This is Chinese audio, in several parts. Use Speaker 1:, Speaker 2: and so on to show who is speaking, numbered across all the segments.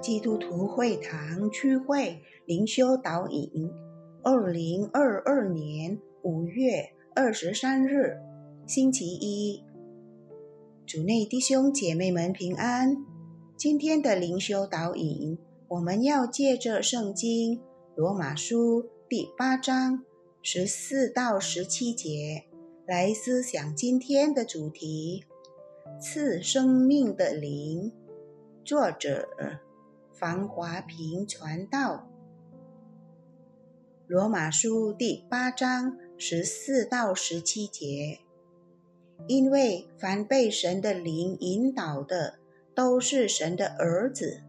Speaker 1: 基督徒会堂区会灵修导引，二零二二年五月二十三日，星期一，主内弟兄姐妹们平安。今天的灵修导引，我们要借着圣经罗马书第八章十四到十七节来思想今天的主题：赐生命的灵。作者房华平传道，罗马书第八章十四到十七节。因为凡被神的灵引导的，都是神的儿子。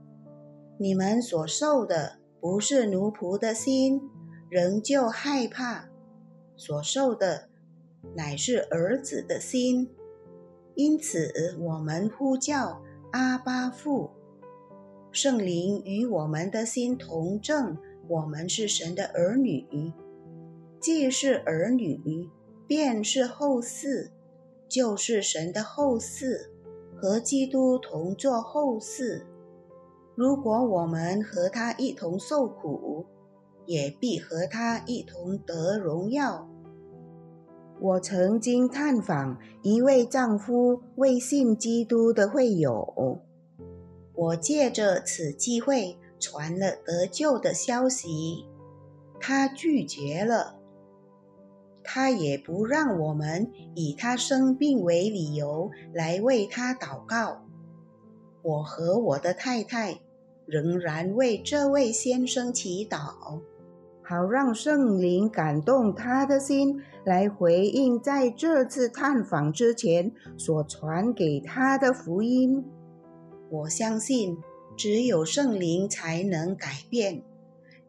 Speaker 1: 你们所受的不是奴仆的心，仍旧害怕；所受的乃是儿子的心。因此，我们呼叫。阿巴父，圣灵与我们的心同证，我们是神的儿女。既是儿女，便是后嗣，就是神的后嗣，和基督同作后嗣。如果我们和他一同受苦，也必和他一同得荣耀。我曾经探访一位丈夫未信基督的会友，我借着此机会传了得救的消息，他拒绝了。他也不让我们以他生病为理由来为他祷告。我和我的太太仍然为这位先生祈祷。好让圣灵感动他的心，来回应在这次探访之前所传给他的福音。我相信，只有圣灵才能改变，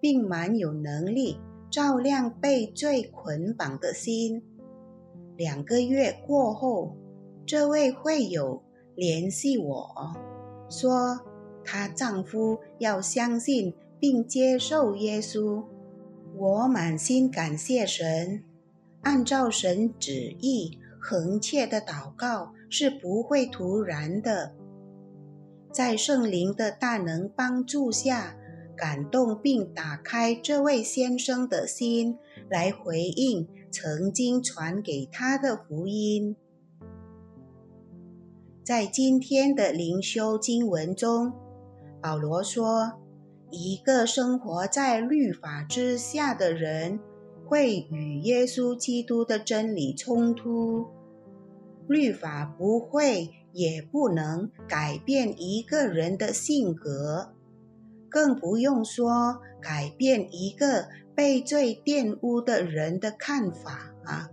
Speaker 1: 并蛮有能力照亮被罪捆绑的心。两个月过后，这位会友联系我说，她丈夫要相信并接受耶稣。我满心感谢神，按照神旨意恒切的祷告是不会突然的。在圣灵的大能帮助下，感动并打开这位先生的心，来回应曾经传给他的福音。在今天的灵修经文中，保罗说。一个生活在律法之下的人，会与耶稣基督的真理冲突。律法不会也不能改变一个人的性格，更不用说改变一个被罪玷污的人的看法啊！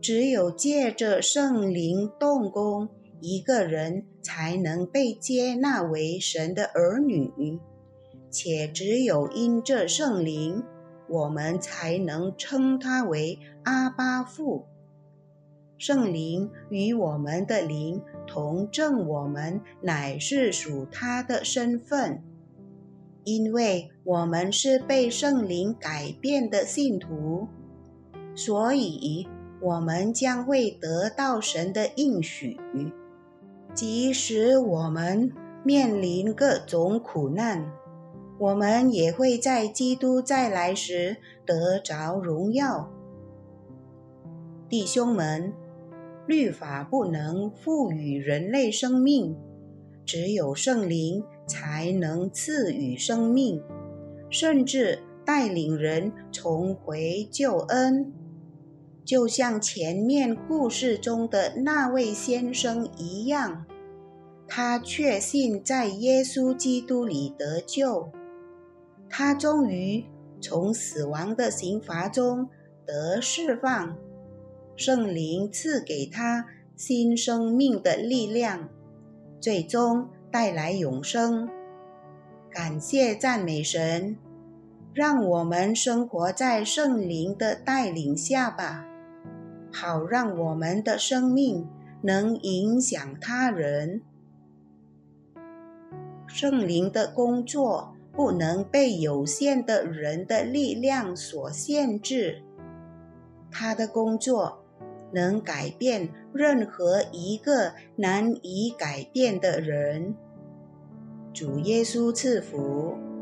Speaker 1: 只有借着圣灵动工，一个人才能被接纳为神的儿女。且只有因这圣灵，我们才能称他为阿巴父。圣灵与我们的灵同证，我们乃是属他的身份，因为我们是被圣灵改变的信徒，所以我们将会得到神的应许，即使我们面临各种苦难。我们也会在基督再来时得着荣耀，弟兄们。律法不能赋予人类生命，只有圣灵才能赐予生命，甚至带领人重回救恩。就像前面故事中的那位先生一样，他确信在耶稣基督里得救。他终于从死亡的刑罚中得释放，圣灵赐给他新生命的力量，最终带来永生。感谢赞美神，让我们生活在圣灵的带领下吧，好让我们的生命能影响他人。圣灵的工作。不能被有限的人的力量所限制。他的工作能改变任何一个难以改变的人。主耶稣赐福。